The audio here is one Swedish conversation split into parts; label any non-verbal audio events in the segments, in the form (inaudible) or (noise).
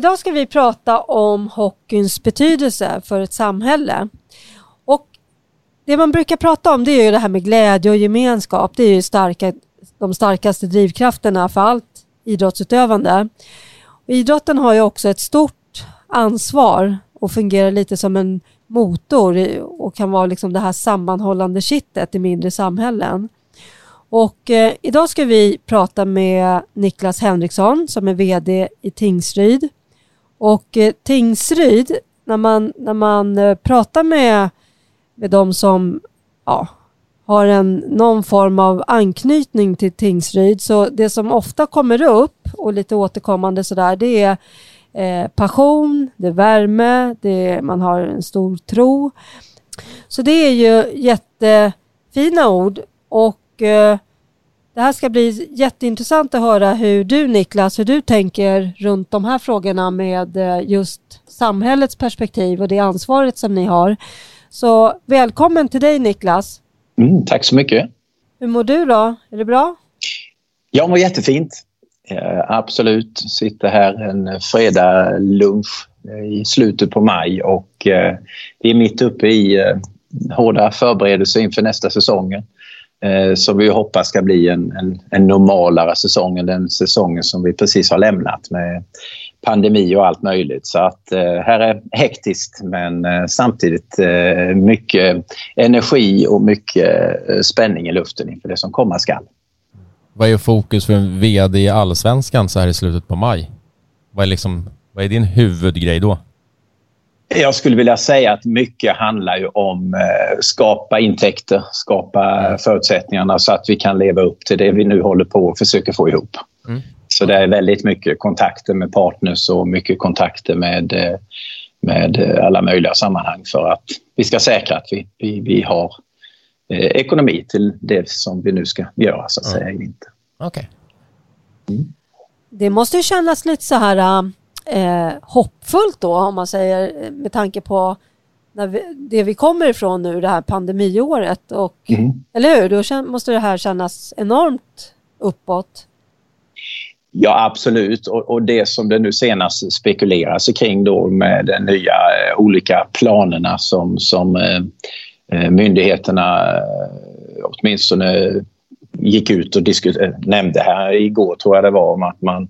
Idag ska vi prata om hockeyns betydelse för ett samhälle. Och det man brukar prata om det är ju det här med glädje och gemenskap. Det är ju starka, de starkaste drivkrafterna för allt idrottsutövande. Och idrotten har ju också ett stort ansvar och fungerar lite som en motor och kan vara liksom det här sammanhållande kittet i mindre samhällen. Och eh, idag ska vi prata med Niklas Henriksson som är VD i Tingsryd. Och eh, Tingsryd, när man, när man eh, pratar med, med de som ja, har en, någon form av anknytning till Tingsryd, så det som ofta kommer upp och lite återkommande sådär, det är eh, passion, det är värme, det är, man har en stor tro. Så det är ju jättefina ord och eh, det här ska bli jätteintressant att höra hur du Niklas, hur du tänker runt de här frågorna med eh, just samhällets perspektiv och det ansvaret som ni har. Så välkommen till dig Niklas. Mm, tack så mycket. Hur mår du då? Är det bra? Jag mår jättefint. Eh, absolut. Sitter här en fredag lunch eh, i slutet på maj och eh, vi är mitt uppe i eh, hårda förberedelser inför nästa säsongen eh, som vi hoppas ska bli en, en, en, normalare säsong än den säsongen som vi precis har lämnat med pandemi och allt möjligt. Så att eh, här är hektiskt men eh, samtidigt eh, mycket energi och mycket eh, spänning i luften inför det som komma skall. Vad är fokus för en VD i Allsvenskan så här i slutet på maj? Vad är, liksom, vad är din huvudgrej då? Jag skulle vilja säga att mycket handlar ju om eh, skapa intäkter, skapa mm. förutsättningarna så att vi kan leva upp till det vi nu håller på och försöker få ihop. Mm. Så det är väldigt mycket kontakter med partners och mycket kontakter med, eh, med alla möjliga sammanhang för att vi ska säkra att vi, vi, vi har eh, ekonomi till det som vi nu ska göra så att mm. säga i vinter. Okay. Mm. Det måste kännas lite så här eh, hoppfullt då om man säger med tanke på när vi, det vi kommer ifrån nu, det här pandemiåret. Och, mm. Eller hur? Då måste det här kännas enormt uppåt. Ja, absolut. Och, och, det som det nu senast spekuleras kring då med de nya eh, olika planerna som, som eh, eh myndigheterna eh, åtminstone gick ut och nämnde här igår, tror jag det var, om att man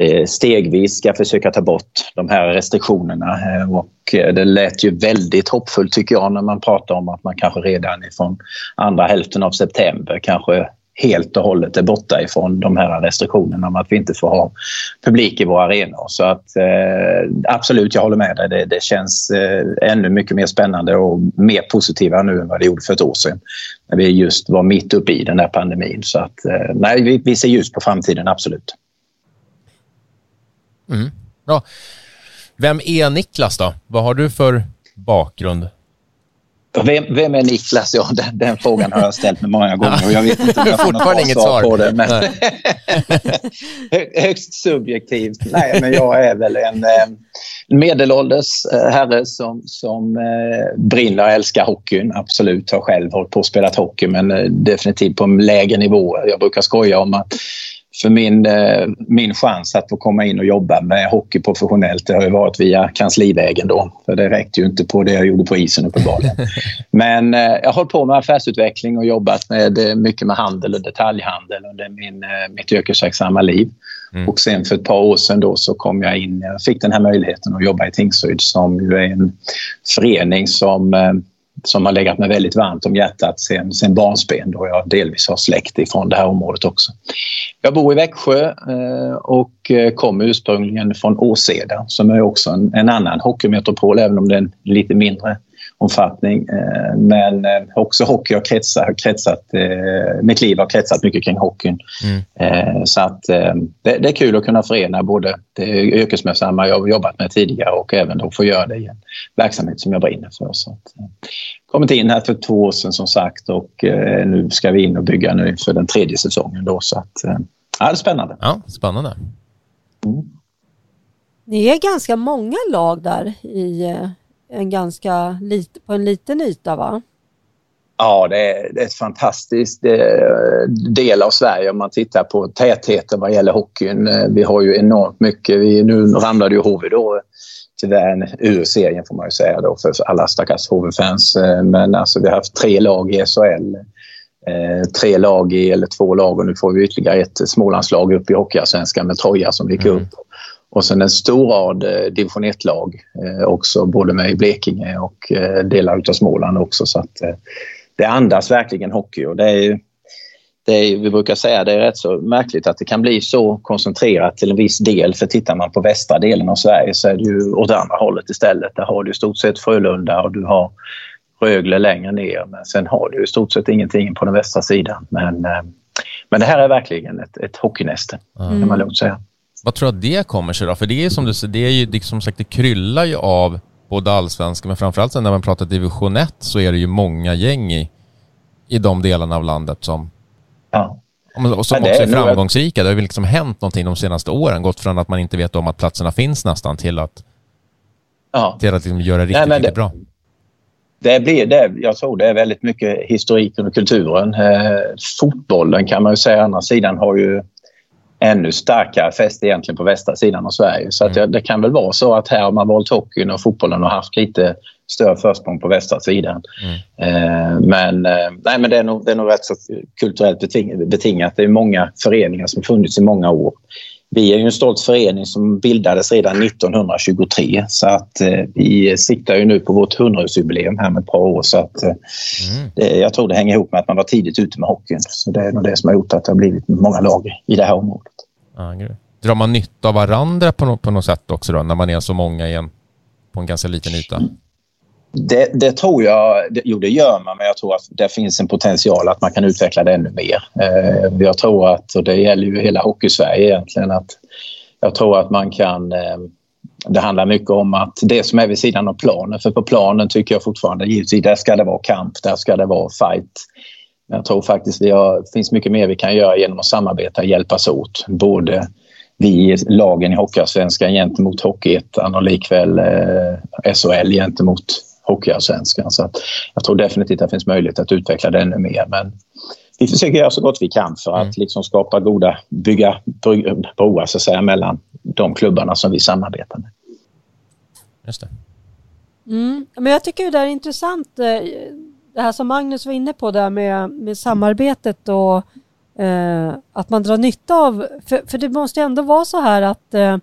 Eh, stegvis ska försöka ta bort de här restriktionerna. Eh, och eh, det lät ju väldigt hoppfullt tycker jag när man pratar om att man kanske redan ifrån andra hälften av september kanske helt och hållet är borta ifrån de här restriktionerna om att vi inte får ha publik i våra arenor. Så att eh, absolut, jag håller med dig. Det, det känns eh, ännu mycket mer spännande och mer positiva nu än vad det gjorde för ett år sedan. När vi just var mitt uppe i den här pandemin. Så att eh, nej, vi, vi ser ljus på framtiden, absolut. Mm. Bra. Vem är Niklas då? Vad har du för bakgrund? Vem, vem är Niklas? Ja, den, den, frågan har jag ställt mig många gånger och jag vet inte om jag får fortfarande inget svar på det. Men (laughs) högst subjektivt. Nej, men jag är väl en eh, medelålders eh, herre som, som eh, brinner och älskar hockeyn. Absolut, har själv hållit på och spelat hockey men definitivt på en lägre nivå. Jag brukar skoja om att för min, eh, min chans att få komma in och jobba med hockey professionellt det har ju varit via kanslivägen då. För det räckte ju inte på det jag gjorde på isen uppenbarligen. (laughs) Men eh, jag har hållit på med affärsutveckling och jobbat med eh, mycket med handel och detaljhandel under min, mitt yrkesverksamma liv. Mm. Och sen för ett par år sedan då så kom jag in, jag fick den här möjligheten att jobba i Tingsryd som ju är en förening som som har legat mig väldigt varmt om hjärtat sen, sen barnsben då jag delvis har släkt ifrån det här området också. Jag bor i Växjö eh, och eh, kommer ursprungligen från Åseda som är också en, en annan hockeymetropol även om den är lite mindre omfattning. Eh, men eh, också hockey har kretsat, kretsat eh, mitt liv har kretsat mycket kring hockeyn. Mm. Så att det, det, är kul att kunna förena både det yrkesmässiga jag har jobbat med tidigare och även då få göra det i en verksamhet som jag brinner för. Så att, kommit in här för två år sedan som sagt och nu ska vi in och bygga nu för den tredje säsongen. Då, så att, ja, det är spännande. Ja, spännande. Mm. Ni är ganska många lag där i en ganska lit, på en liten yta va? Ja, det är, det är ett fantastiskt eh, del av Sverige om man tittar på tätheten vad gäller hockeyn. Eh, vi har ju enormt mycket. Vi, nu ramlade ju HV då tyvärr ur serien får man ju säga då för alla stackars HV-fans. Eh, men alltså vi har haft tre lag i SHL. tre lag i, eller två lag och nu får vi ytterligare ett Smålandslag upp i Hockeyallsvenskan med Troja som gick mm. upp. Och sen en stor rad eh, division 1-lag eh, också, både med i Blekinge och eh, delar av Småland också. Så att, det andas verkligen hockey och det är, det är, vi brukar säga att det är rätt så märkligt att det kan bli så koncentrerat till en viss del. För tittar man på västra delen av Sverige så är det ju åt andra hållet istället. Där har du i stort sett Frölunda och du har Rögle längre ner. Men sen har du i stort sett ingenting på den västra sidan. Men, men det här är verkligen ett, ett hockeynäste, mm. kan man lugnt säga. Vad tror du att det kommer sig då? För det är som du säger, det är ju det, som sagt, det kryllar ju av både allsvenska, men framförallt när man pratar division 1 så är det ju många gäng i, i de delarna av landet som, ja. och som också är framgångsrika. Det har ju liksom hänt någonting de senaste åren, gått från att man inte vet om att platserna finns nästan till att, ja. till att liksom göra riktigt, Nej, riktigt det, bra. Det blir det, jag tror det är väldigt mycket historiken och kulturen. Eh, fotbollen kan man ju säga, andra sidan har ju ännu starkare fäste egentligen på västra sidan av Sverige. Så att mm. det, kan väl vara så att här har man valt hockeyn och fotbollen och haft lite större försprång på västra sidan. Mm. Eh, men, eh, nej, men det, är nog, det är nog rätt så kulturellt betingat. Det är många föreningar som funnits i många år. Vi är ju en stolt förening som bildades redan 1923 så att eh, vi siktar ju nu på vårt 100-årsjubileum här med ett par år så att eh, mm. det, jag tror det hänger ihop med att man var tidigt ute med hockeyn. Så det är nog det som har gjort att det har blivit många lag i det här området. Ah, Drar man nytta av varandra på, no på något sätt också då, när man är så många i en, på en ganska liten yta? Det, det, tror jag, det, jo det gör man, men jag tror att det finns en potential att man kan utveckla det ännu mer. Eh, jag tror att, och det gäller ju hela Hockeysverige egentligen, att jag tror att man kan eh, det handlar mycket om att det som är vid sidan av planen, för på planen tycker jag fortfarande givetvis där ska det vara kamp, där ska det vara fight. Jag tror faktiskt det finns mycket mer vi kan göra genom att samarbeta och hjälpas åt. Både vi lagen i Hockeyallsvenskan gentemot Hockeyettan och likväl eh, SHL gentemot Hockeyallsvenskan. Så att jag tror definitivt att det finns möjlighet att utveckla det ännu mer. Men vi försöker göra så gott vi kan för att mm. liksom skapa goda, bygga broar så att säga, mellan de klubbarna som vi samarbetar med. Just det. Mm. Men jag tycker det är intressant eh, det här som Magnus var inne på där med, med samarbetet och eh, att man drar nytta av, för, för, det måste ändå vara så här att eh,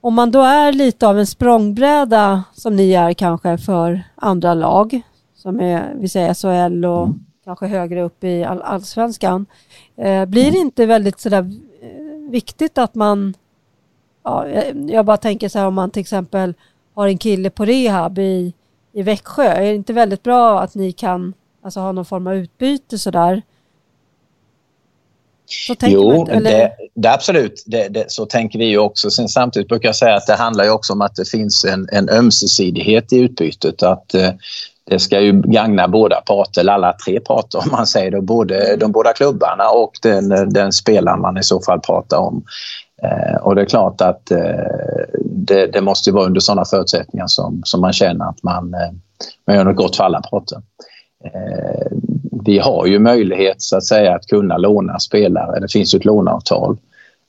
om man då är lite av en språngbräda som ni är kanske för andra lag som är, vi säger SHL och mm. kanske högre upp i all, allsvenskan. Eh, blir det inte väldigt sådär eh, viktigt att man, ja, jag bara tänker så här om man till exempel har en kille på rehab i i Växjö. Är det inte väldigt bra att ni kan alltså, ha någon form av utbyte sådär? Så jo, inte, det, det, absolut. Det, det, så tänker vi ju också. Sen samtidigt brukar jag säga att det handlar ju också om att det finns en, en ömsesidighet i utbytet. Att eh, det ska ju gagna båda parter, eller alla tre parter (laughs) om man säger det. Både de båda klubbarna och den, den spelaren man i så fall pratar om. Eh, och det är klart att eh, det, det, måste vara under sådana förutsättningar som, som man känner att man, eh, man gör något gott för alla parter. Vi har ju möjlighet så att säga att kunna låna spelare. Det finns ju ett låneavtal.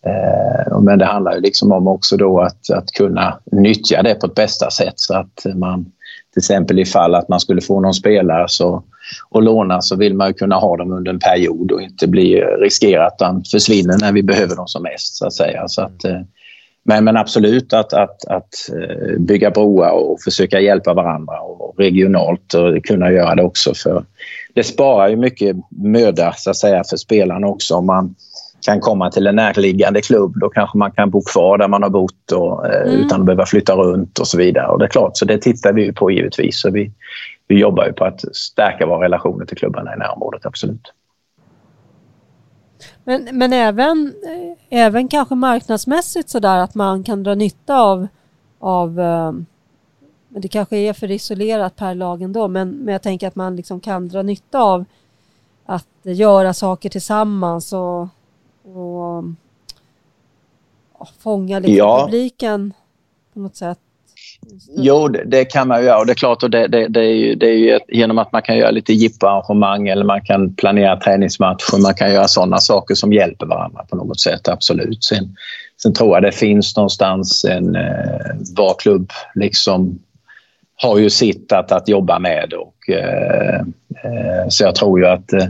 Eh, men det handlar ju liksom om också då att, att kunna nyttja det på ett bästa sätt så att man till exempel ifall att man skulle få någon spelare så, och låna så vill man ju kunna ha dem under en period och inte bli riskerat att de försvinner när vi behöver dem som mest. Så att säga. Så att, eh, men, men absolut att, att, att eh, bygga broar och försöka hjälpa varandra och regionalt och kunna göra det också. för Det sparar ju mycket möda så att säga, för spelarna också om man kan komma till en närliggande klubb. Då kanske man kan bo kvar där man har bott och, eh, mm. utan att behöva flytta runt och så vidare. Och det är klart, så det tittar vi på givetvis. Så vi, vi jobbar ju på att stärka våra relationer till klubbarna i närområdet, absolut. Men, men även, även kanske marknadsmässigt sådär att man kan dra nytta av, av eh, men det kanske är för isolerat per lag ändå, men, men jag tänker att man liksom kan dra nytta av att göra saker tillsammans och, och, och fånga liksom ja. publiken på något sätt. Jo, det, det, kan man göra. Och det är klart, och det, det, det, är ju, det är ju genom att man kan göra lite jippoarrangemang eller man kan planera träningsmatcher. Man kan göra sådana saker som hjälper varandra på något sätt, absolut. Sen, sen tror jag det finns någonstans en... Eh, var klubb liksom har ju sitt att, att jobba med. Och, eh, eh, så jag tror ju att eh,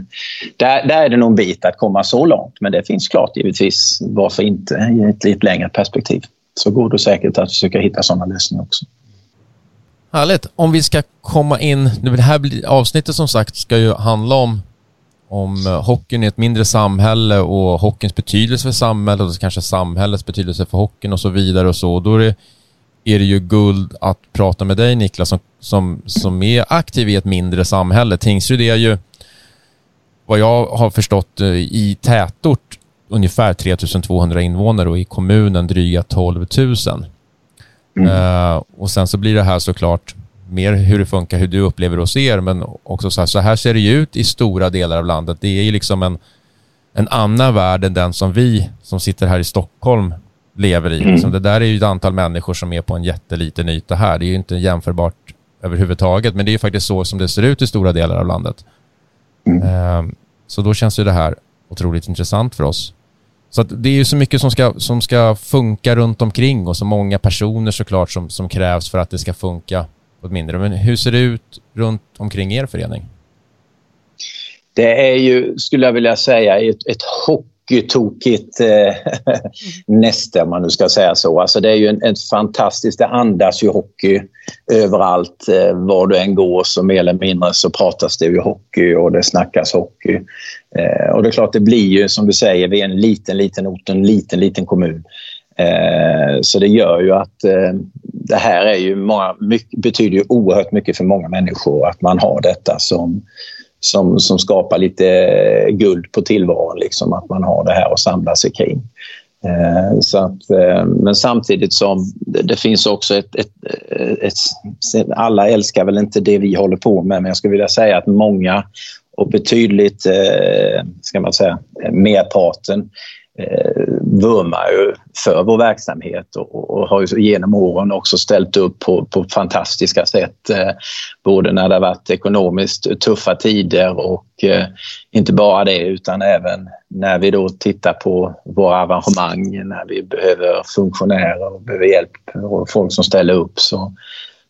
där, där är det nog en bit att komma så långt. Men det finns klart givetvis, varför inte, i ett lite längre perspektiv så går det säkert att försöka hitta sådana lösningar också. Härligt. Om vi ska komma in, det här avsnittet som sagt ska ju handla om om eh, hockeyn i ett mindre samhälle och hockeyns betydelse för samhället och kanske samhällets betydelse för hockeyn och så vidare och så. Då är det, är det ju guld att prata med dig Niklas som, som, som är aktiv i ett mindre samhälle. Tingsryd är ju, vad jag har förstått, eh, i tätort ungefär 3200 invånare och i kommunen dryga 12 000. Mm. Uh, och sen så blir det här såklart mer hur det funkar, hur du upplever hos er, men också så här, så här ser det ut i stora delar av landet. Det är ju liksom en, en annan värld än den som vi som sitter här i Stockholm lever i. Mm. Liksom det där är ju ett antal människor som är på en jätteliten yta här. Det är ju inte jämförbart överhuvudtaget, men det är ju faktiskt så som det ser ut i stora delar av landet. Mm. Uh, så då känns ju det här otroligt intressant för oss. Så det är ju så mycket som ska, som ska funka runt omkring och så många personer såklart som, som krävs för att det ska funka på ett mindre. Men hur ser det ut runt omkring er förening? Det är ju, skulle jag vilja säga, ett, ett hopp hockeytokigt eh, (laughs) näste, om man nu ska säga så. Alltså det är ju en, en fantastiskt, det andas ju hockey överallt. Eh, var du än går så mer eller mindre så pratas det ju hockey och det snackas hockey. Eh, och det är klart, det blir ju som du säger, vi är en liten, liten ort, en liten, liten kommun. Eh, så det gör ju att eh, det här är ju många, mycket, betyder ju oerhört mycket för många människor att man har detta som som, som skapar lite eh, guld på tillvaron. Liksom, att man har det här att samla sig kring. Eh, så att, eh, men samtidigt som det, det finns också ett, ett, ett, ett, Alla älskar väl inte det vi håller på med, men jag skulle vilja säga att många och betydligt, eh, ska man säga, eh, merparten eh, vurmar ju för vår verksamhet och, och, har ju genom åren också ställt upp på, på fantastiska sätt. Eh, både när det har varit ekonomiskt tuffa tider och eh, inte bara det utan även när vi då tittar på våra arrangemang, när vi behöver funktionärer och behöver hjälp och folk som ställer upp så,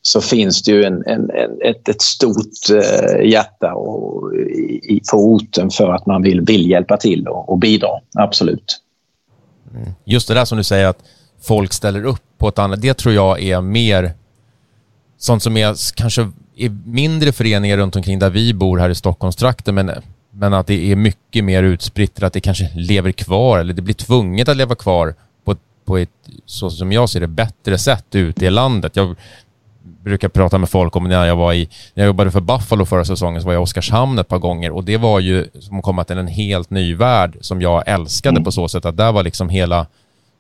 så finns det ju en, en, en ett, ett, stort eh, hjärta och, i, på orten för att man vill, vill hjälpa till och, och bidra. Absolut. Mm. Just det där som du säger att folk ställer upp på ett annat, det tror jag är mer sånt som är kanske i mindre föreningar runt omkring där vi bor här i Stockholmstrakten men, men att det är mycket mer utspritt, att det kanske lever kvar eller det blir tvunget att leva kvar på, på ett, så som jag ser det, bättre sätt ute i landet. Jag brukar prata med folk om när jag var i, när jag jobbade för Buffalo förra säsongen så var jag i Oskarshamn ett par gånger och det var ju som att komma till en helt ny värld som jag älskade mm. på så sätt att där var liksom hela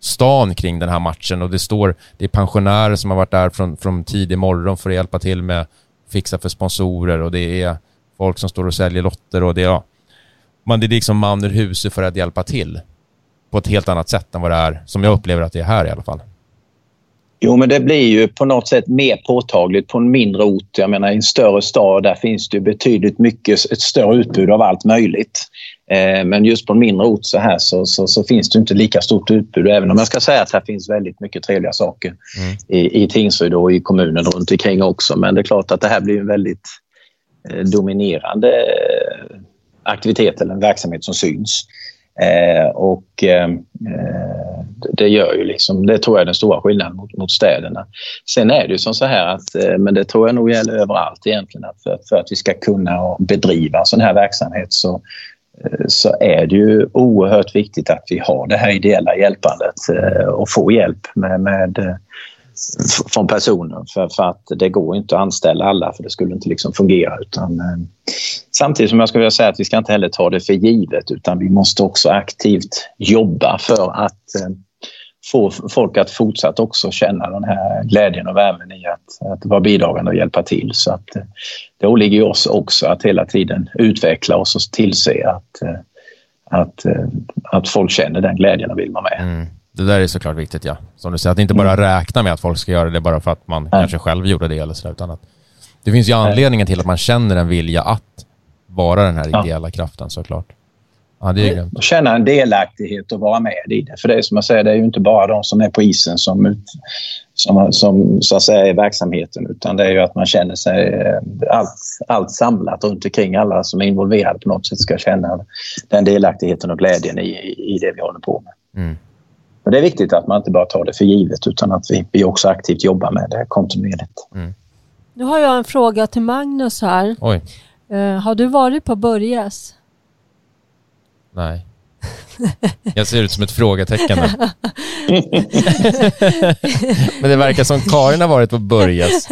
stan kring den här matchen och det står, det är pensionärer som har varit där från, från tidig morgon för att hjälpa till med fixa för sponsorer och det är folk som står och säljer lotter och det, ja, man, det är liksom man ur huset för att hjälpa till på ett helt annat sätt än vad det är, som jag upplever att det är här i alla fall. Jo, men det blir ju på något sätt mer påtagligt på en mindre ort. Jag menar i en större stad där finns det betydligt mycket, ett större utbud av allt möjligt. Eh, men just på en mindre ort så här så, så, så, finns det inte lika stort utbud. Även om jag ska säga att här finns väldigt mycket trevliga saker mm. i, i Tingsryd och i kommunen runt omkring också. Men det är klart att det här blir en väldigt eh, dominerande eh, aktivitet eller en verksamhet som syns. Eh, och eh, eh, det gör ju liksom, det tror jag är den stora skillnaden mot, mot städerna. Sen är det ju som så här att, eh, men det tror jag nog gäller överallt egentligen, att för, för att vi ska kunna bedriva sån här verksamhet så, eh, så är det ju oerhört viktigt att vi har det här ideella hjälpandet eh, och får hjälp med, med från personen för, för att det går inte att anställa alla för det skulle inte liksom fungera. Utan, eh, samtidigt som jag skulle vilja säga att vi ska inte heller ta det för givet utan vi måste också aktivt jobba för att eh, få folk att fortsatt också känna den här glädjen och värmen i att, att vara bidragande och hjälpa till. Så att eh, det åligger oss också att hela tiden utveckla oss och tillse att, eh, att, att folk känner den glädjen och vill vara med. Mm. Det där är såklart viktigt, ja. Som du säger, att inte bara mm. räkna med att folk ska göra det bara för att man Nej. kanske själv gjorde det eller sådär, utan att det finns ju anledningen till att man känner en vilja att vara den här ja. ideella kraften såklart. Ja, det är grymt. Känna en delaktighet och vara med i det. För det är som jag säger, det är ju inte bara de som är på isen som, ut, som, som så att säga är verksamheten utan det är ju att man känner sig eh, allt, allt samlat runt omkring alla som är involverade på något sätt ska känna den delaktigheten och glädjen i, i det vi håller på med. Mm. Och det är viktigt att man inte bara tar det för givet utan att vi, vi också aktivt jobbar med det kontinuerligt. Mm. Nu har jag en fråga till Magnus här. Oj. Uh, har du varit på Börjes? Nej. Jag ser ut som ett frågetecken. (laughs) Men det verkar som Karin har varit på Börjes.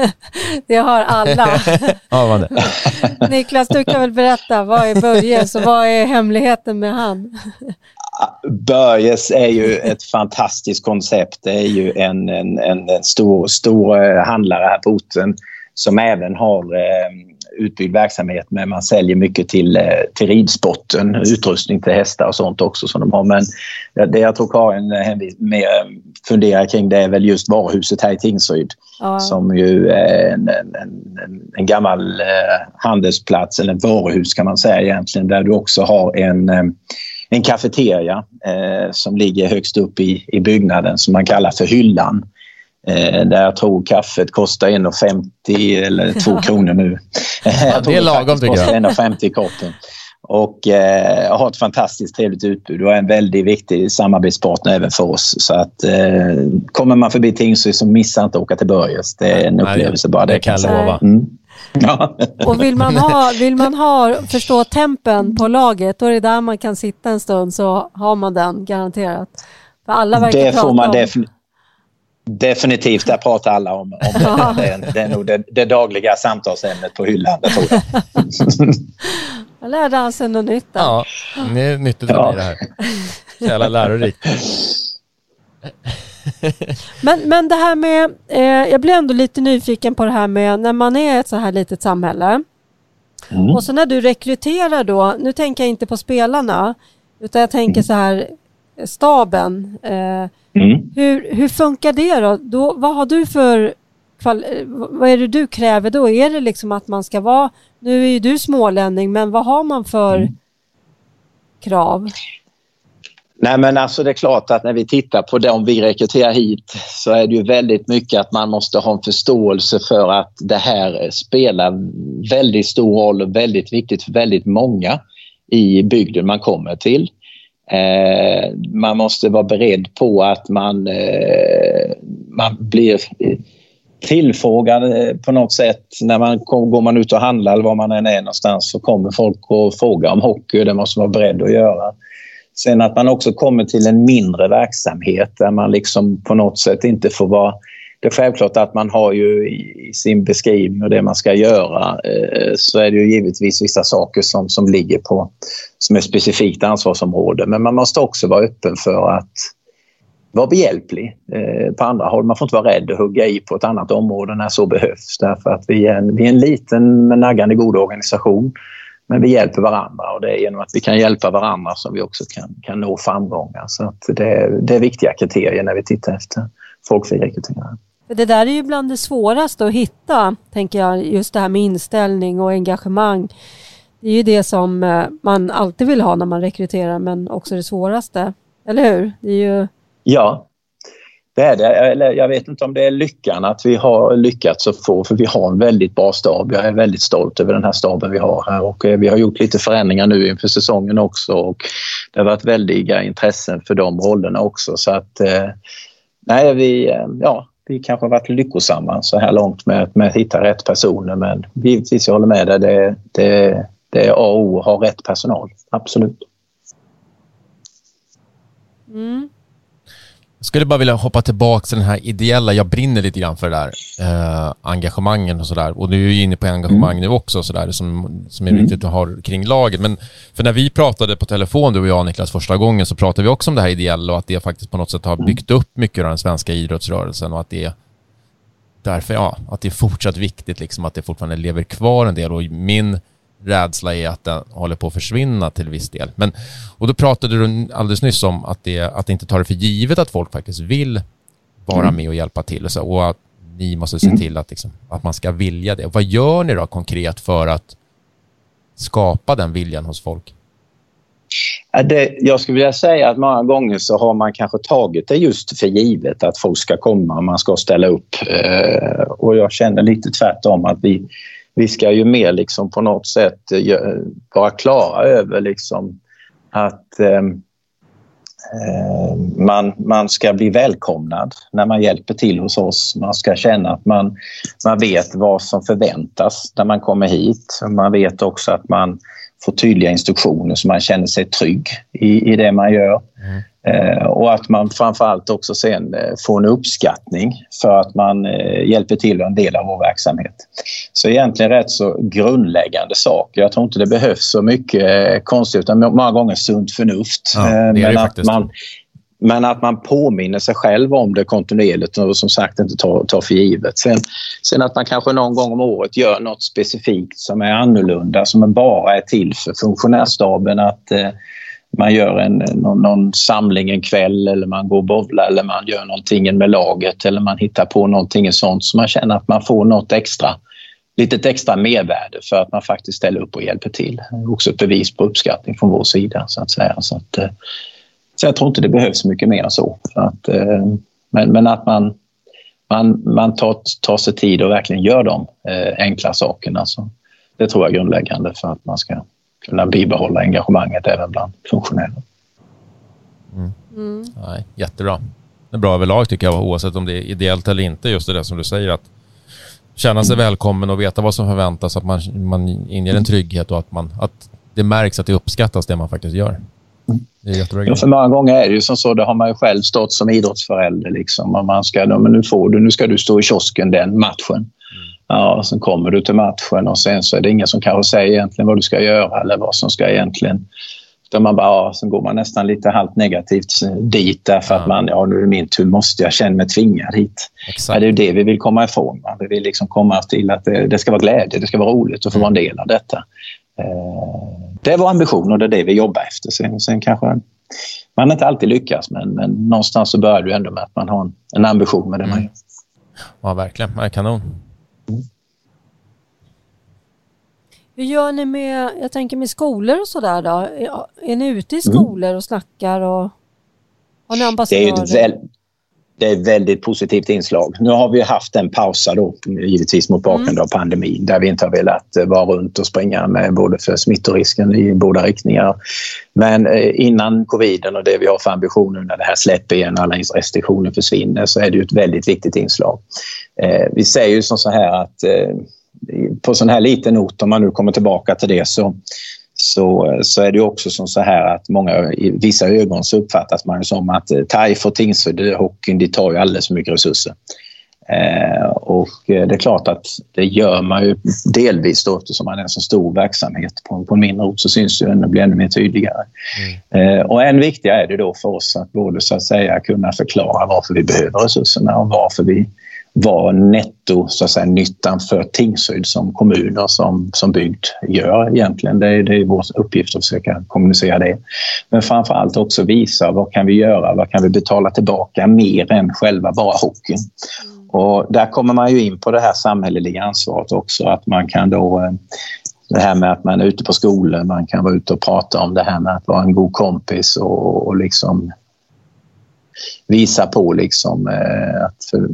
Det har alla. (laughs) ja. Niklas, du kan väl berätta, vad är Börjes och vad är hemligheten med han? Börjes är ju ett fantastiskt koncept. Det är ju en, en, en, en stor, stor eh, handlare här på orten som även har eh, utbyggd verksamhet men man säljer mycket till, eh, till ridsporten, utrustning till hästar och sånt också som de har. Men det jag tror Karin eh, funderar kring det är väl just varuhuset här i Tingsryd ja. som ju är en, en, en, gammal eh, handelsplats, eller varuhus kan man säga egentligen, där du också har en en kafeteria eh, som ligger högst upp i, i byggnaden som man kallar för Hyllan. Eh, där jag tror kaffet kostar 1,50 eller (laughs) 2 ja. kronor nu. Ja, (laughs) det är lagom tycker jag. 1,50 koppen. Och eh, har ett fantastiskt trevligt utbud och är en väldigt viktig samarbetspartner även för oss. Så att eh, kommer man förbi Tingsryd så missa inte att åka till Börjes. Det är en upplevelse bara det, det kan jag lova. Mm. (laughs) Ja. Och vill man, ha, vill man ha, förstå tempen på laget, då är det där man kan sitta en stund så har man den garanterat. För alla verkar det får man om... Definitivt, där pratar alla om, om det. Det är, det är nog det, det, dagliga samtalsämnet på hyllan, det tror jag. (laughs) jag lärde han sig något nytt. Ja, det är nyttigt ja. det här. Så jävla lärorikt. (laughs) men, men det här med, eh, jag blir ändå lite nyfiken på det här med när man är ett så här litet samhälle mm. och så när du rekryterar då, nu tänker jag inte på spelarna, utan jag tänker så här staben. Eh, Mm. Hur, hur funkar det då? då? Vad har du för vad är det du kräver då? Är det liksom att man ska vara, nu är ju du smålänning, men vad har man för mm. krav? Nej men alltså det är klart att när vi tittar på om vi rekryterar hit så är det ju väldigt mycket att man måste ha en förståelse för att det här spelar väldigt stor roll och väldigt viktigt för väldigt många i bygden man kommer till. Eh, man måste vara beredd på att man, eh, man blir tillfrågad eh, på något sätt. När man går man ut och handlar eller var man än är någonstans så kommer folk och frågar om hockey och det måste man vara beredd att göra. Sen att man också kommer till en mindre verksamhet där man liksom på något sätt inte får vara det är självklart att man har ju i sin beskrivning och det man ska göra eh, så är det ju givetvis vissa saker som, som ligger på som är specifikt ansvarsområde. Men man måste också vara öppen för att vara behjälplig eh, på andra håll. Man får inte vara rädd att hugga i på ett annat område när så behövs. Därför att vi är en, vi är en liten men naggande god organisation. Men vi hjälper varandra och det är genom att vi kan hjälpa varandra som vi också kan, kan nå framgångar. Så att det, det är viktiga kriterier när vi tittar efter folk vi rekryterar. Det där är ju bland det svåraste att hitta, tänker jag, just det här med inställning och engagemang. Det är ju det som eh, man alltid vill ha när man rekryterar, men också det svåraste. Eller hur? Det är ju... Ja, det är det. Jag vet inte om det är lyckan att vi har lyckats att få, för vi har en väldigt bra stab. Jag är väldigt stolt över den här staben vi har här och eh, vi har gjort lite förändringar nu inför säsongen också och det har varit väldiga intressen för de rollerna också så att eh, nej, vi, eh, ja, vi kanske har varit lyckosamma så här långt med, med att hitta rätt personer men givetvis, jag håller med dig, det, det, det är A och O att ha rätt personal, absolut. Mm. Jag skulle bara vilja hoppa tillbaka till den här ideella, jag brinner lite grann för det där eh, engagemangen och sådär. Och du är ju inne på engagemang mm. nu också sådär som, som är mm. viktigt att ha kring laget. Men för när vi pratade på telefon, du och jag Niklas, första gången så pratade vi också om det här ideella och att det faktiskt på något sätt har mm. byggt upp mycket av den svenska idrottsrörelsen och att det därför, ja, att det är fortsatt viktigt liksom att det fortfarande lever kvar en del och min rädsla är att den håller på att försvinna till viss del. Men, och då pratade du alldeles nyss om att det, att inte ta det för givet att folk faktiskt vill vara mm. med och hjälpa till och, så, och att ni måste se mm. till att, liksom, att man ska vilja det. Vad gör ni då konkret för att skapa den viljan hos folk? Det, jag skulle vilja säga att många gånger så har man kanske tagit det just för givet att folk ska komma, man ska ställa upp. Eh, och jag känner lite tvärtom att vi, vi ska ju mer liksom på något sätt eh, vara klara över liksom att eh, man, man ska bli välkomnad när man hjälper till hos oss. Man ska känna att man, man vet vad som förväntas när man kommer hit. Man vet också att man får tydliga instruktioner så man känner sig trygg i, i det man gör. Mm. Eh, och att man framförallt också sen eh, får en uppskattning för att man eh, hjälper till en del av vår verksamhet. Så egentligen rätt så grundläggande saker. Jag tror inte det behövs så mycket konstigt utan många gånger sunt förnuft. Ja, det men, att man, men att man påminner sig själv om det kontinuerligt och som sagt inte tar, tar för givet. Sen, sen att man kanske någon gång om året gör något specifikt som är annorlunda, som bara är till för funktionärstaben. Att eh, man gör en, någon, någon, samling en kväll eller man går och bowlar eller man gör någonting med laget eller man hittar på någonting sånt så man känner att man får något extra litet extra mervärde för att man faktiskt ställer upp och hjälper till. Också ett bevis på uppskattning från vår sida så att säga. Så, att, eh, så jag tror inte det behövs mycket mer än så. Att, eh, men, men att man, man, man tar, tar sig tid och verkligen gör de eh, enkla sakerna. Så det tror jag är grundläggande för att man ska kunna bibehålla engagemanget även bland funktionärer. Mm. Mm. Nej, jättebra. Det är bra överlag tycker jag, oavsett om det är ideellt eller inte. Just det där som du säger, att känna sig välkommen och veta vad som förväntas, att man, man inger en trygghet och att, man, att det märks att det uppskattas det man faktiskt gör. Det är ja, för många gånger är det ju som så, det har man ju själv stått som idrottsförälder. Liksom, och man ska, men nu får du, nu ska du stå i kiosken den matchen. Ja, och sen kommer du till matchen och sen så är det ingen som kanske säger egentligen vad du ska göra eller vad som ska egentligen... Utan man bara, ja, sen går man nästan lite halvt negativt dit därför ja. att man, ja nu är det min tur, måste jag känna mig tvingad hit. Ja, det är det vi vill komma ifrån. Va? Vi vill liksom komma till att det, det, ska vara glädje, det ska vara roligt att få vara en del av detta. Eh, det är vår ambition och det är det vi jobbar efter. Sen, sen kanske man inte alltid lyckas men, men någonstans så börjar det ändå med att man har en, en ambition med det mm. man gör. Ja, verkligen. Ja, kanon. Hur gör ni med, jag tänker med skolor och sådär då? Är, ni ute i mm. skolor och snackar och har ni ambassadörer? Det är, ett väl, det är ett väldigt positivt inslag. Nu har vi haft en pausa då, givetvis mot bakgrund mm. av pandemin, där vi inte har velat eh, vara runt och springa med både för smittorisken i båda riktningar. Men eh, innan coviden och det vi har för ambitioner när det här släpper igen och alla restriktioner försvinner så är det ett väldigt viktigt inslag. Eh, vi säger ju som så här att på sån här liten ort, om man nu kommer tillbaka till det, så, så, så är det också som så här att många, i vissa ögon så uppfattas man som att eh, TAIF och Tingsryd, hockeyn, de tar ju alldeles för mycket resurser. Eh, och eh, det är klart att det gör man ju delvis då eftersom man är en så stor verksamhet. På, på en mindre ort så syns det, det blir ännu mer tydligare. Mm. Eh, och än viktigare är det då för oss att både så att säga kunna förklara varför vi behöver resurserna och varför vi vad netto så att säga, nyttan för Tingsryd som kommun och som, som bygd gör egentligen. Det är, det är vår uppgift att försöka kommunicera det. Men framför allt också visa vad kan vi göra, vad kan vi betala tillbaka mer än själva bara hockeyn. Och där kommer man ju in på det här samhälleliga ansvaret också, att man kan då eh, det här med att man är ute på skolor, man kan vara ute och prata om det här med att vara en god kompis och, och liksom visa på liksom, eh, att för,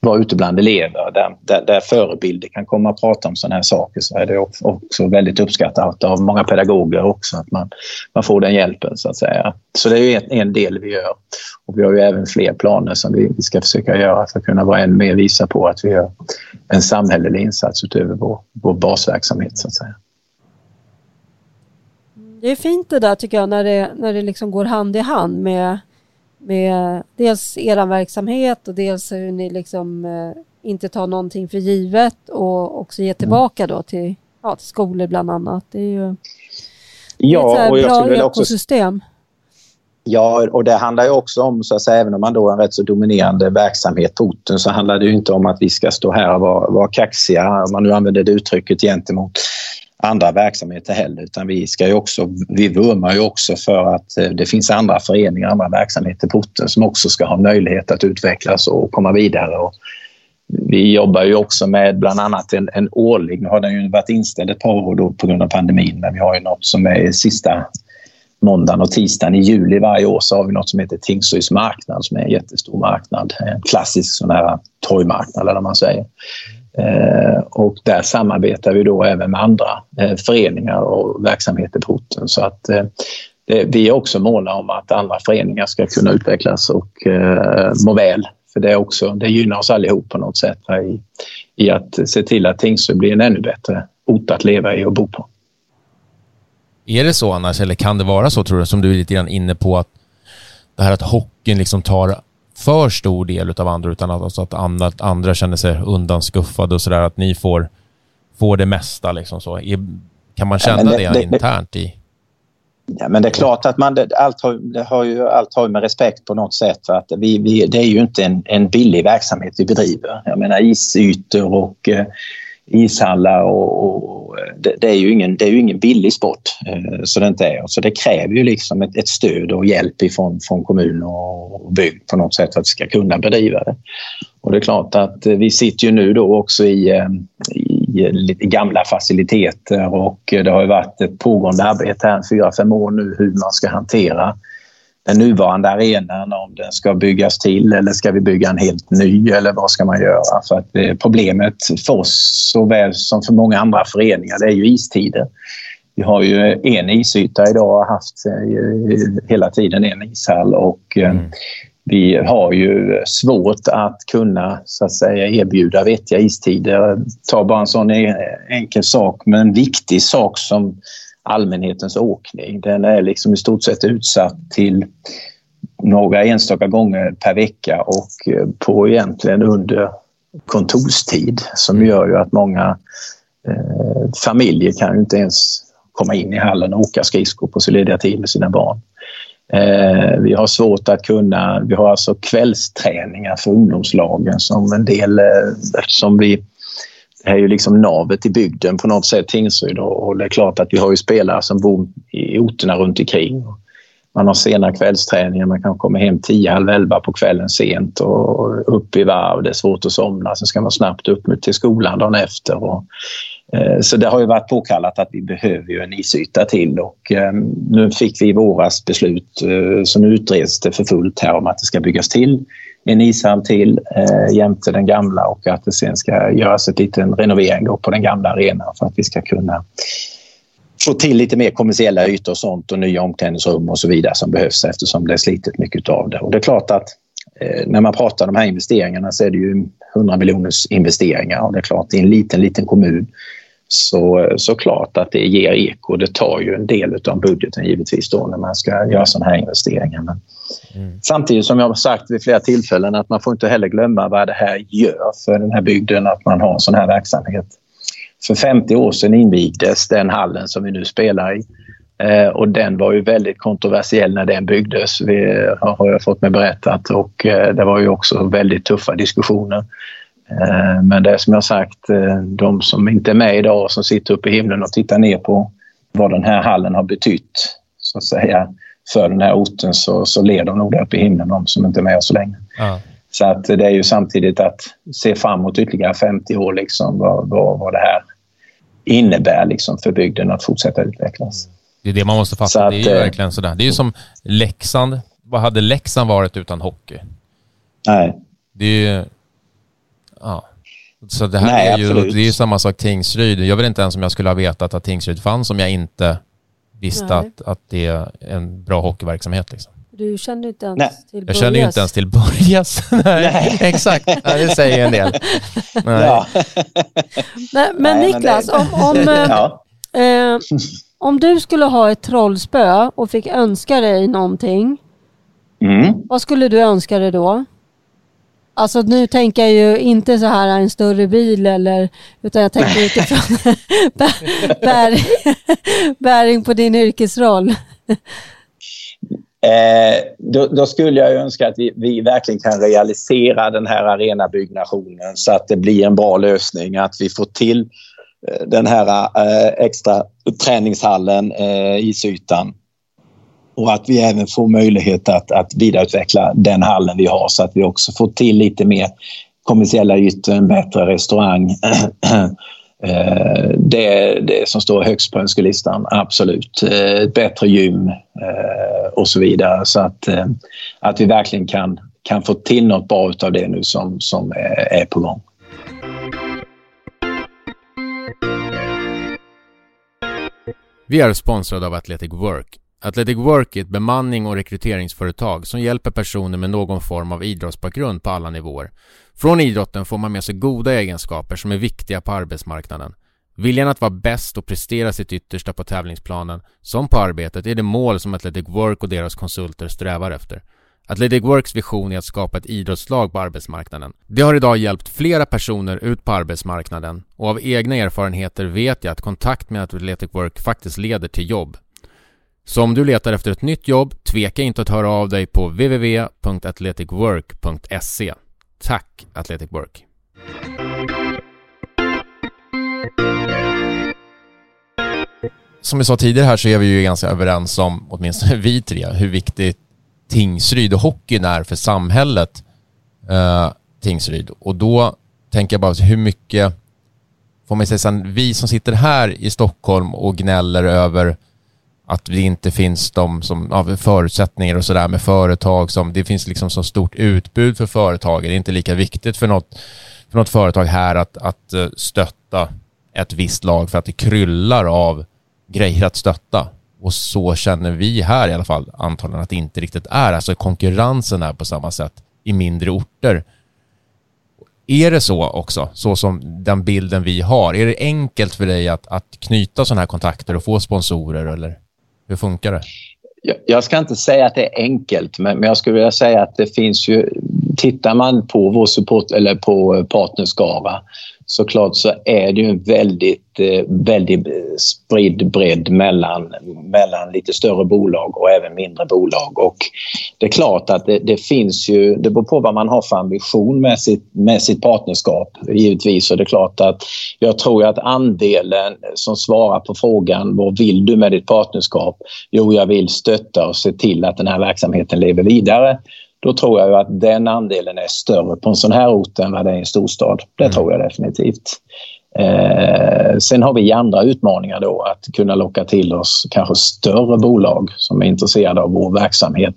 vara ute bland elever där, där, där förebilder kan komma och prata om sådana här saker så är det också väldigt uppskattat av många pedagoger också att man, man får den hjälpen så att säga. Så det är en, en del vi gör. Och vi har ju även fler planer som vi, vi ska försöka göra för att kunna vara än mer visa på att vi gör en samhällelig insats utöver vår, vår basverksamhet så att säga. Det är fint det där tycker jag när det, när det liksom går hand i hand med med dels er verksamhet och dels hur ni liksom eh, inte tar någonting för givet och också ger tillbaka då till, ja, till skolor bland annat. Det är ju ja, ett och jag bra ekosystem. Också, ja, och det handlar ju också om, så att säga, även om man då har en rätt så dominerande verksamhet på orten så handlar det ju inte om att vi ska stå här och vara, vara kaxiga, om man nu använder det uttrycket gentemot andra verksamheter heller utan vi ska ju också, vi vurmar ju också för att eh, det finns andra föreningar, andra verksamheter på orten som också ska ha möjlighet att utvecklas och komma vidare. Och vi jobbar ju också med bland annat en, en årlig, nu har den ju varit inställd ett par år då på grund av pandemin, men vi har ju något som är sista måndagen och tisdagen i juli varje år så har vi något som heter Tingsryds marknad som är en jättestor marknad. En klassisk sån här torgmarknad eller vad man säger. Eh, och där samarbetar vi då även med andra eh, föreningar och verksamheter på orten. Så att eh, det, vi är också måna om att andra föreningar ska kunna utvecklas och eh, må väl. För det, är också, det gynnar oss allihop på något sätt i, i att se till att Tingsryd blir en ännu bättre ort att leva i och bo på. Är det så annars, eller kan det vara så tror du, som du är lite grann inne på, att det här att hockeyn liksom tar för stor del av andra, utan att, alltså att andra, andra känner sig undanskuffade och sådär, att ni får, får det mesta liksom så. kan man känna ja, det, det, internt i... Ja, men det är klart att man, det, allt, har, det har ju, allt har med respekt på något sätt. Att vi, vi, det är ju inte en, en billig verksamhet vi bedriver. Jag menar isytor och eh, ishallar och, och det, det, är ju ingen, det är ju ingen billig sport. Eh, så det inte är. Så det kräver ju liksom ett, ett stöd och hjälp ifrån, från kommun och bygd på något sätt för att vi ska kunna bedriva det. Och det är klart att eh, vi sitter ju nu då också i, eh, i eh, lite gamla faciliteter och det har ju varit ett pågående arbete här fyra, fem år nu hur man ska hantera den nuvarande arenan, om den ska byggas till eller ska vi bygga en helt ny eller vad ska man göra? För att eh, problemet för oss såväl som för många andra föreningar det är ju istider. Vi har ju en isyta idag och har haft eh, hela tiden en ishall och eh, mm. vi har ju svårt att kunna så att säga, erbjuda vettiga istider. Ta bara en sån enkel sak, men en viktig sak som allmänhetens åkning. Den är liksom i stort sett utsatt till några enstaka gånger per vecka och eh, på egentligen under kontorstid som mm. gör ju att många eh, familjer kan ju inte ens komma in i hallen och åka skridskor på sin lediga tid med sina barn. Eh, vi har svårt att kunna, vi har alltså kvällsträningar för ungdomslagen som en del, eh, eftersom vi är ju liksom navet i bygden på något sätt, Tingsryd. Och det är klart att vi har ju spelare som bor i orterna runt omkring. Man har sena kvällsträningar, man kan komma hem tio, halv elva på kvällen sent och upp i varv. Det är svårt att somna. Sen ska man snabbt upp till skolan dagen efter. Och, eh, så det har ju varit påkallat att vi behöver ju en isyta till och eh, nu fick vi i våras beslut, eh, så nu utreds det för fullt här om att det ska byggas till en ishall till eh, jämte den gamla och att det sen ska göras en liten renovering på den gamla arenan för att vi ska kunna få till lite mer kommersiella ytor och sånt och nya omklädningsrum och så vidare som behövs eftersom det är slitet mycket av det. Och det är klart att eh, när man pratar om de här investeringarna så är det ju 100 miljoners investeringar och det är klart i en liten, liten kommun så, så klart att det ger eko. Det tar ju en del av budgeten givetvis då när man ska göra sådana här investeringar. Men mm. Samtidigt som jag har sagt vid flera tillfällen att man får inte heller glömma vad det här gör för den här bygden att man har en sån här verksamhet. För 50 år sedan invigdes den hallen som vi nu spelar i. Eh, och den var ju väldigt kontroversiell när den byggdes, vi, har jag fått mig berättat. Och eh, det var ju också väldigt tuffa diskussioner. Eh, men det är som jag sagt, eh, de som inte är med idag som sitter uppe i himlen och tittar ner på vad den här hallen har betytt så att säga, för den här orten så, så ler de nog där uppe i himlen, de som inte är med oss så länge. Ja. Så att det är ju samtidigt att se framåt ytterligare 50 år liksom, vad, vad, vad det här innebär liksom, för bygden att fortsätta utvecklas. Det är det man måste fatta. Att, det är ju eh, verkligen sådär. Det är ju som Leksand vad hade Leksand varit utan hockey? Nej. Det är ju... Ja. Så det här Nej, är ju absolut. det är ju samma sak Tingsryd. Jag vet inte ens om jag skulle ha vetat att Tingsryd fanns om jag inte visste Nej. att, att det är en bra hockeyverksamhet. Liksom. Du kände inte ens Nej. till Jag kände ju inte ens till Börjes. (laughs) Nej, Nej. exakt. Nej, det säger ju en del. Nej. Ja. Nej, men Nej, men Niklas, det- om, om, (laughs) eh, ja. eh, om du skulle ha ett trollspö och fick önska dig någonting, Mm. vad skulle du önska dig då? Alltså nu tänker jag ju inte så här en större bil eller, utan jag tänker utifrån (laughs) bär, bär, bäring på din yrkesroll. Eh, då, då skulle jag önska att vi, vi verkligen kan realisera den här arenabyggnationen så att det blir en bra lösning. Att vi får till eh, den här eh, extra träningshallen, eh, isytan. Och att vi även får möjlighet att, att vidareutveckla den hallen vi har så att vi också får till lite mer kommersiella ytor, en bättre restaurang. (clears throat) Eh, det är det som står högst på önskelistan, absolut. Eh, ett bättre gym eh, och så vidare. Så att, att vi verkligen kan, kan få till något bra av det nu som, som är på gång. Vi är sponsrade av Athletic Work. Athletic Work är ett bemanning och rekryteringsföretag som hjälper personer med någon form av idrottsbakgrund på alla nivåer. Från idrotten får man med sig goda egenskaper som är viktiga på arbetsmarknaden. Viljan att vara bäst och prestera sitt yttersta på tävlingsplanen, som på arbetet, är det mål som Athletic Work och deras konsulter strävar efter. Athletic Works vision är att skapa ett idrottslag på arbetsmarknaden. Det har idag hjälpt flera personer ut på arbetsmarknaden och av egna erfarenheter vet jag att kontakt med Athletic Work faktiskt leder till jobb. Så om du letar efter ett nytt jobb, tveka inte att höra av dig på www.athleticwork.se. Tack Athletic Work! Som vi sa tidigare här så är vi ju ganska överens om, åtminstone (laughs) vi tre, hur viktigt Tingsryd och hockeyn är för samhället eh, Tingsryd. Och då tänker jag bara hur mycket, får man säga sen, vi som sitter här i Stockholm och gnäller över att det inte finns de som, ja, förutsättningar och sådär med företag som, det finns liksom så stort utbud för företag. Det är inte lika viktigt för något, för något företag här att, att eh, stötta ett visst lag för att det kryllar av grejer att stötta. Och så känner vi här i alla fall antagligen att det inte riktigt är. Alltså konkurrensen är på samma sätt i mindre orter. Är det så också, så som den bilden vi har? Är det enkelt för dig att, att knyta sådana här kontakter och få sponsorer eller hur funkar det? Jag- ska inte säga att det är enkelt, men men jag skulle vilja säga att det finns ju... Tittar man på vår support eller på eh, partnerskara såklart så är det ju en väldigt, eh, väldigt eh, spridd bredd mellan, mellan lite större bolag och även mindre bolag. Och det är klart att det, det finns ju, det beror på vad man har för ambition med sitt, med sitt partnerskap givetvis. Och det är klart att jag tror att andelen som svarar på frågan vad vill du med ditt partnerskap? Jo, jag vill stötta och se till att den här verksamheten lever vidare. Då tror jag att den andelen är större på en sån här ort än vad det är i en storstad. Det tror jag definitivt. Eh, sen har vi andra utmaningar då att kunna locka till oss kanske större bolag som är intresserade av vår verksamhet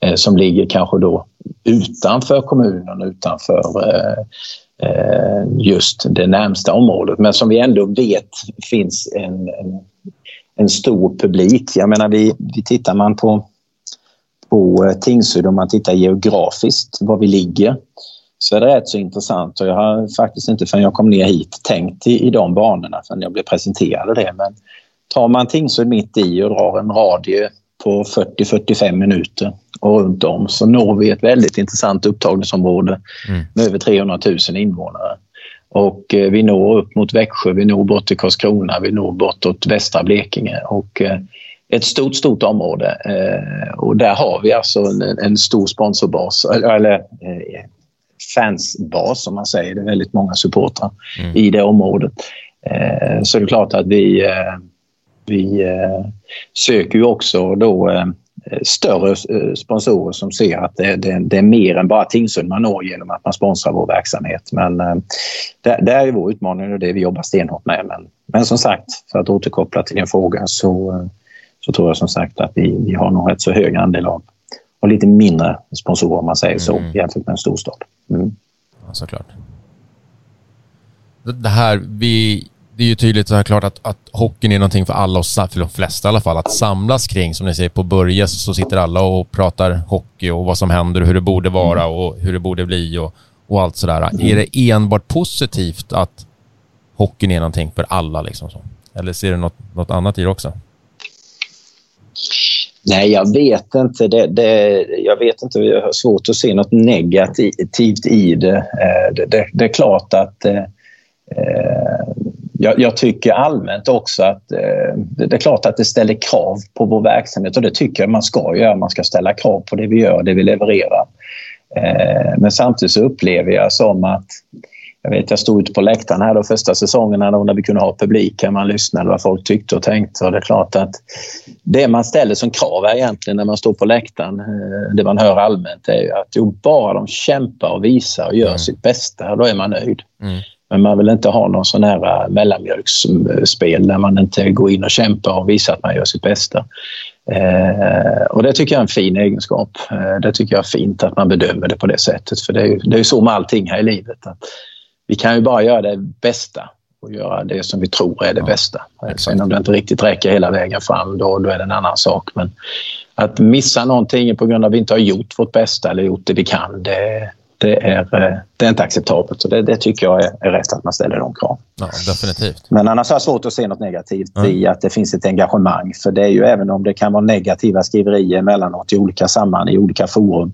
eh, som ligger kanske då utanför kommunen, utanför eh, eh, just det närmsta området men som vi ändå vet finns en, en, en stor publik. Jag menar, vi, vi tittar man på på eh, Tingsryd om man tittar geografiskt var vi ligger så är det rätt så intressant och jag har faktiskt inte förrän jag kom ner hit tänkt i, i de banorna förrän jag blev presenterad det. Men tar man Tingsryd mitt i och drar en radie på 40-45 minuter och runt om så når vi ett väldigt intressant upptagningsområde Mm. med över 300 000 invånare. Och eh, vi når upp mot Växjö, vi når bort till Karlskrona, vi når bortåt västra Blekinge. Och, eh, ett stort, stort område. Eh, och där har vi alltså en, en stor sponsorbas, eller, eh, fansbas som man säger. Det är väldigt många supportrar Mm. i det området. Eh, så det är klart att vi, vi söker ju också då större sponsorer som ser att det, det, det är mer än bara Tingsryd man når genom att man sponsrar vår verksamhet. Men det, det är vår utmaning och det vi jobbar stenhårt med. Men, men som sagt, för att återkoppla till din fråga så, så tror jag som sagt att vi, vi har nog rätt så hög andel av, av och lite mindre sponsorer om man säger så mm. jämfört med en storstad. Mm. Ja, såklart. Det här, vi, det är ju tydligt såklart att, att hockeyn är någonting för alla, och för de flesta i alla fall, att samlas kring. Som ni säger, på Börje så sitter alla och pratar hockey och vad som händer och hur det borde vara mm. och hur det borde bli och, och allt sådär. Mm. Är det enbart positivt att hockeyn är någonting för alla? Liksom så? Eller ser du något, något annat i det också? Nej, jag vet inte. Det, det, jag vet inte. Jag har svårt att se något negativt i det. Eh, det, det, det är klart att eh, eh jag, jag, tycker allmänt också att eh, det är klart att det ställer krav på vår verksamhet och det tycker jag man ska göra. Man ska ställa krav på det vi gör, det vi levererar. Men samtidigt så upplever jag som att jag vet, jag stod ute på läktaren här de första säsongerna då när vi kunde ha publik. Kan man lyssnade vad folk tyckte och tänkte. Och det är klart att det man ställer som krav är egentligen när man står på läktaren, eh, det man hör allmänt, är ju att jo, bara de kämpar och visar och gör mm. sitt bästa, då är man nöjd. Mm. Men man vill inte ha någon sån här mellanmjölksspel där man inte går in och kämpar och visar att man gör sitt bästa. Eh, och det tycker jag är en fin egenskap. Eh, det tycker jag är fint att man bedömer det på det sättet. För det är ju, det är så med allting här i livet. Att vi kan ju bara göra det bästa och göra det som vi tror är det ja, bästa. Exakt. Sen om det inte riktigt räcker hela vägen fram, då, då är det en annan sak. Men att missa någonting på grund av att vi inte har gjort vårt bästa eller gjort det vi kan, det, det, är, eh, det är inte acceptabelt. Så det, det tycker jag är, är rätt att man ställer de krav. Ja, definitivt. Men annars har jag svårt att se något negativt mm. i att det finns ett engagemang. För det är ju även om det kan vara negativa skriverier emellanåt i olika sammanhang, i olika forum,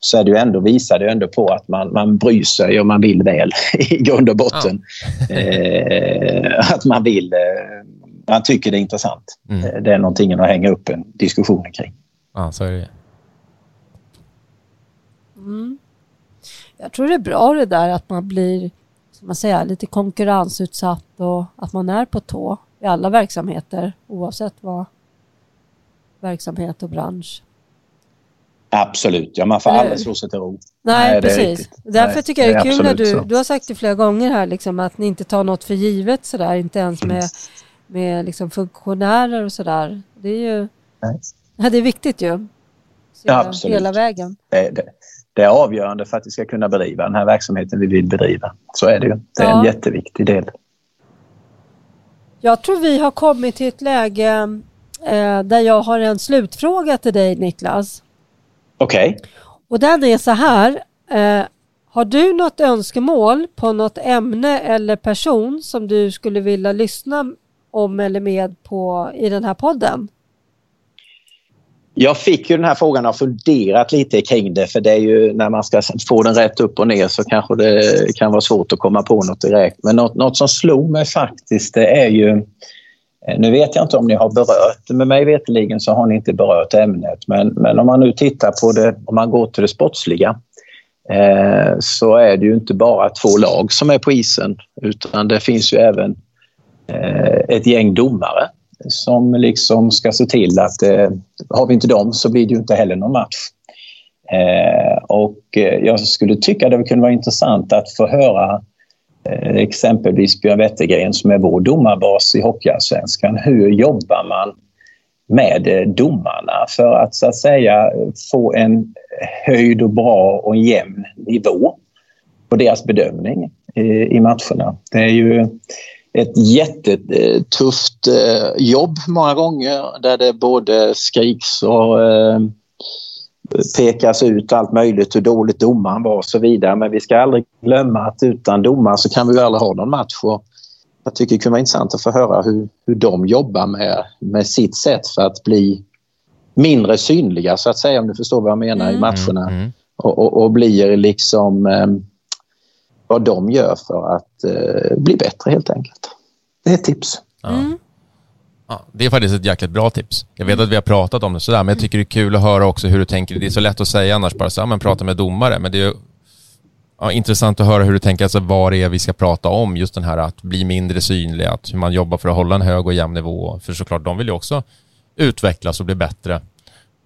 så är det ju ändå, visar det ändå på att man, man bryr sig och man vill väl (laughs) i grund och botten. Ja. eh, att man vill, eh, man tycker det är intressant. Mm. Eh, det är någonting att hänga upp en diskussion kring. Ja, så är det. Mm. Jag tror det är bra det där att man blir som man säger, lite konkurrensutsatt och att man är på tå i alla verksamheter oavsett vad verksamhet och bransch. Absolut, ja, man får aldrig slå sig till ro. Nej, Nej precis. Därför Nej, tycker jag det är, kul när du, du har sagt det flera gånger här, liksom, att ni inte tar något för givet sådär, inte ens med, med liksom, funktionärer och sådär. Det är ju ja, det är viktigt ju. Ja, absolut. Hela vägen. Det, det, det, är avgörande för att vi ska kunna bedriva den här verksamheten vi vill bedriva. Så är det ju. Det är ja. en jätteviktig del. Jag tror vi har kommit till ett läge eh, där jag har en slutfråga till dig Niklas. Okej. Okay. Och den är så här. Eh, har du något önskemål på något ämne eller person som du skulle vilja lyssna om eller med på i den här podden? Jag fick ju den här frågan och funderat lite kring det för det är ju när man ska få den rätt upp och ner så kanske det kan vara svårt att komma på något direkt. Men något, något som slog mig faktiskt det är ju Eh, nu vet jag inte om ni har berört det, men mig veteligen så har ni inte berört ämnet. Men, men om man nu tittar på det, om man går till det sportsliga, eh, så är det ju inte bara två lag som är på isen, utan det finns ju även eh, ett gäng domare som liksom ska se till att eh, har vi inte dem så blir det ju inte heller någon match. Eh, och eh, jag skulle tycka det kunde vara intressant att få höra Eh, Eh, exempelvis Björn Wettergren som är vår domarbas i Hockeyallsvenskan. Hur jobbar man med eh, domarna för att så att säga få en höjd och bra och jämn nivå på deras bedömning eh, i matcherna. Det är ju ett jättetufft jobb många gånger där det både skriks och pekas ut allt möjligt, hur dåligt domaren var och så vidare. Men vi ska aldrig glömma att utan domare så kan vi aldrig ha någon match. Och jag tycker det kunde vara intressant att få höra hur, hur de jobbar med, med sitt sätt för att bli mindre synliga, så att säga, om du förstår vad jag menar, mm. i matcherna. Mm. mm. Och, och, och, blir liksom eh, vad de gör för att eh, bli bättre helt enkelt. Det är ett tips. Mm. Ja, det är faktiskt ett jäkligt bra tips. Jag vet att vi har pratat om det sådär, men jag tycker det är kul att höra också hur du tänker. Det är så lätt att säga annars bara så, men prata med domare, men det är ja, intressant att höra hur du tänker, alltså vad det är vi ska prata om. Just den här att bli mindre synlig, att hur man jobbar för att hålla en hög och jämn nivå. För såklart, de vill ju också utvecklas och bli bättre,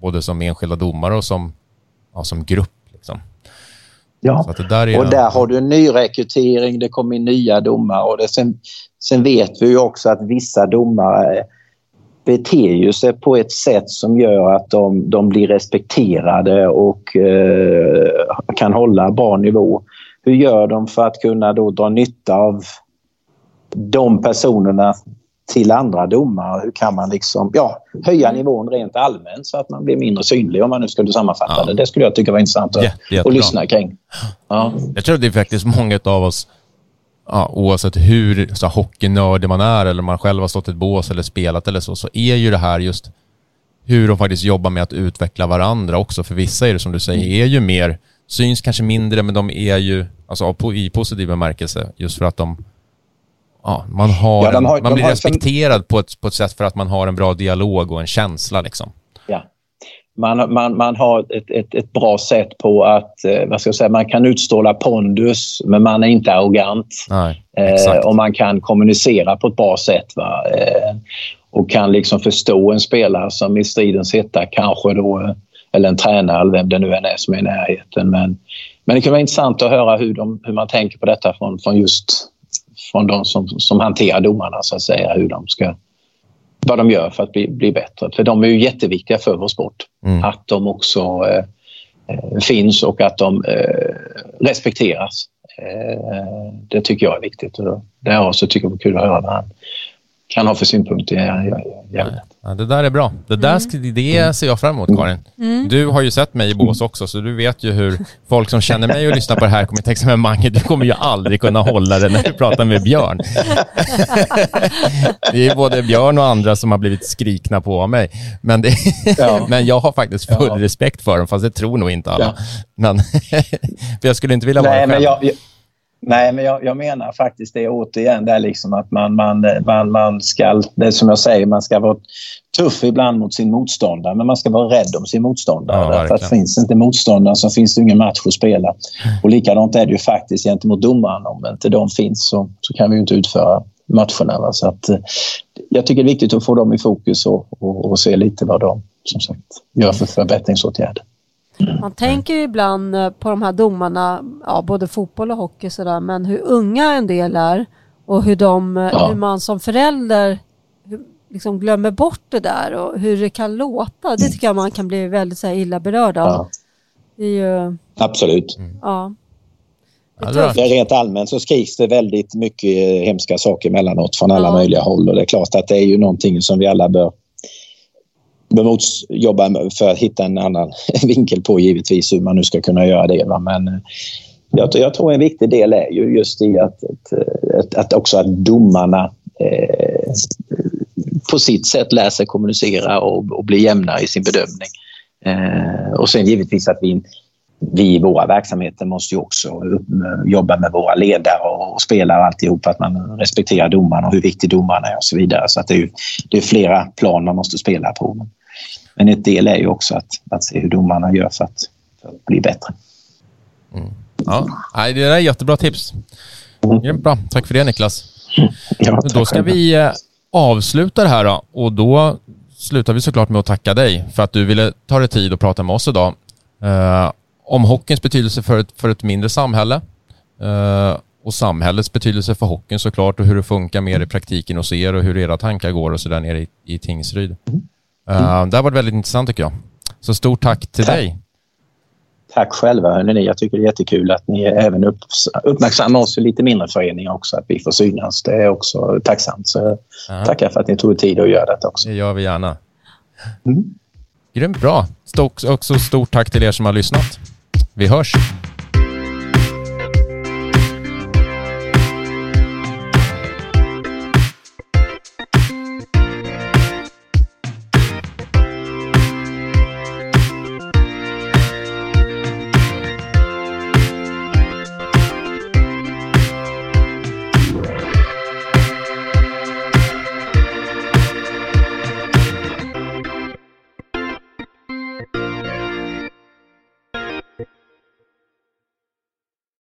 både som enskilda domare och som, ja, som grupp. Liksom. Ja, där är... och där har du en ny rekrytering, det kommer in nya domare och det, sen, sen vet vi ju också att vissa domare beter sig på ett sätt som gör att de, de blir respekterade och eh, kan hålla bra nivå. Hur gör de för att kunna då dra nytta av de personerna till andra domare? Hur kan man liksom, ja, höja nivån rent allmänt så att man blir mindre synlig om man nu skulle sammanfatta ja. det. Det skulle jag tycka var intressant att, att lyssna kring. Ja. Jag tror det är faktiskt många av oss ja, oavsett hur så hockeynördig man är eller man själv har stått i ett bås eller spelat eller så, så är ju det här just hur de faktiskt jobbar med att utveckla varandra också. För vissa är det som du säger, är ju mer, syns kanske mindre, men de är ju alltså, i positiv bemärkelse just för att de Ja, man, har, ja, har man blir respekterad som... på, ett, på ett sätt för att man har en bra dialog och en känsla. Liksom. Ja, man, man, man har ett, ett, ett bra sätt på att, eh, vad ska jag säga, man kan utstråla pondus men man är inte arrogant. Nej, eh, och man kan kommunicera på ett bra sätt. Va? Eh, och kan liksom förstå en spelare som i stridens hetta kanske då, eh, eller en tränare eller vem det nu än är som är i närheten. Men, men det kan vara intressant att höra hur, de, hur man tänker på detta från, från just från de som, som hanterar domarna så att säga. Hur de ska vad de gör för att bli, bli bättre. För de är ju jätteviktiga för vår sport. Mm. Att de också eh, eh, finns och att de eh, respekteras. Eh, det tycker jag är viktigt. Och därav så tycker jag det är kul att höra han kan ha för synpunkter i ämnet. Ja, det där är bra. Det där mm. det ser jag fram emot, Karin. Mm. Du har ju sett mig i bås också, så du vet ju hur folk som känner mig och lyssnar på det här kommer tänka med Mange, du kommer ju aldrig kunna hålla det när du pratar med Björn. det är både Björn och andra som har blivit skrikna på av mig. Men, det, ja. men jag har faktiskt full ja. respekt för dem, fast det tror nog inte alla. Ja. Men, för jag skulle inte vilja vara Nej, själv. Nej, men jag, jag, menar faktiskt det återigen, det är liksom att man, man, man, man ska, det som jag säger, man ska vara tuff ibland mot sin motståndare, men man ska vara rädd om sin motståndare. Ja, att finns inte motståndare så finns det ingen match att spela. Och likadant är det ju faktiskt gentemot domaren. Om inte de finns så, så kan vi ju inte utföra matcherna. Va? Så att, jag tycker det är viktigt att få dem i fokus och, och, och se lite vad de som sagt, gör för förbättringsåtgärder. Man tänker ju ibland eh, på de här domarna, ja, både fotboll och hockey sådär, men hur unga en del är och hur, de, eh, ja. hur man som förälder liksom glömmer bort det där och hur det kan låta. Det tycker jag man kan bli väldigt så här, illa berörd av. Ja. Det ju, Absolut. Mm. Ja. Det är rent allmänt så skriks det väldigt mycket hemska saker emellanåt från alla ja. möjliga håll och det är klart att det är ju någonting som vi alla bör Bemots jobba för att hitta en annan (laughs) vinkel på givetvis hur man nu ska kunna göra det. Va? Men eh, jag, jag, tror en viktig del är ju just i att, eh, att, att också att domarna eh, på sitt sätt lär sig kommunicera och, och bli jämnare i sin bedömning. Eh, och sen givetvis att vi, vi i våra verksamheter måste ju också upp, jobba med våra ledare och, och spelare och alltihop, att man respekterar domarna och hur viktig domaren är och så vidare. Så att det är, det är flera plan man måste spela på. Men ett del är ju också att, att se hur domarna gör för att, för att bli bättre. Mm. Ja, det är jättebra tips. Mm. Bra. Tack för det Niklas. Ja, då ska vi eh, avsluta det här då, och då slutar vi såklart med att tacka dig för att du ville ta dig tid att prata med oss idag. Uh, om hockeyns betydelse för ett, för ett mindre samhälle uh, och samhällets betydelse för hockeyn såklart och hur det funkar mer i praktiken hos er och hur era tankar går och så där nere i, i Tingsryd. Mm. Uh, det har varit väldigt intressant tycker jag. Så stort tack till tack. dig. Tack själva. Hörrni. Jag tycker det är jättekul att ni även upp, uppmärksammar oss i lite mindre föreningar också, att vi får synas. Det är också tacksamt. Så uh-huh. tackar för att ni tog tid att göra detta också. Det gör vi gärna. Mm. Grymt bra. Stort, också stort tack till er som har lyssnat. Vi hörs.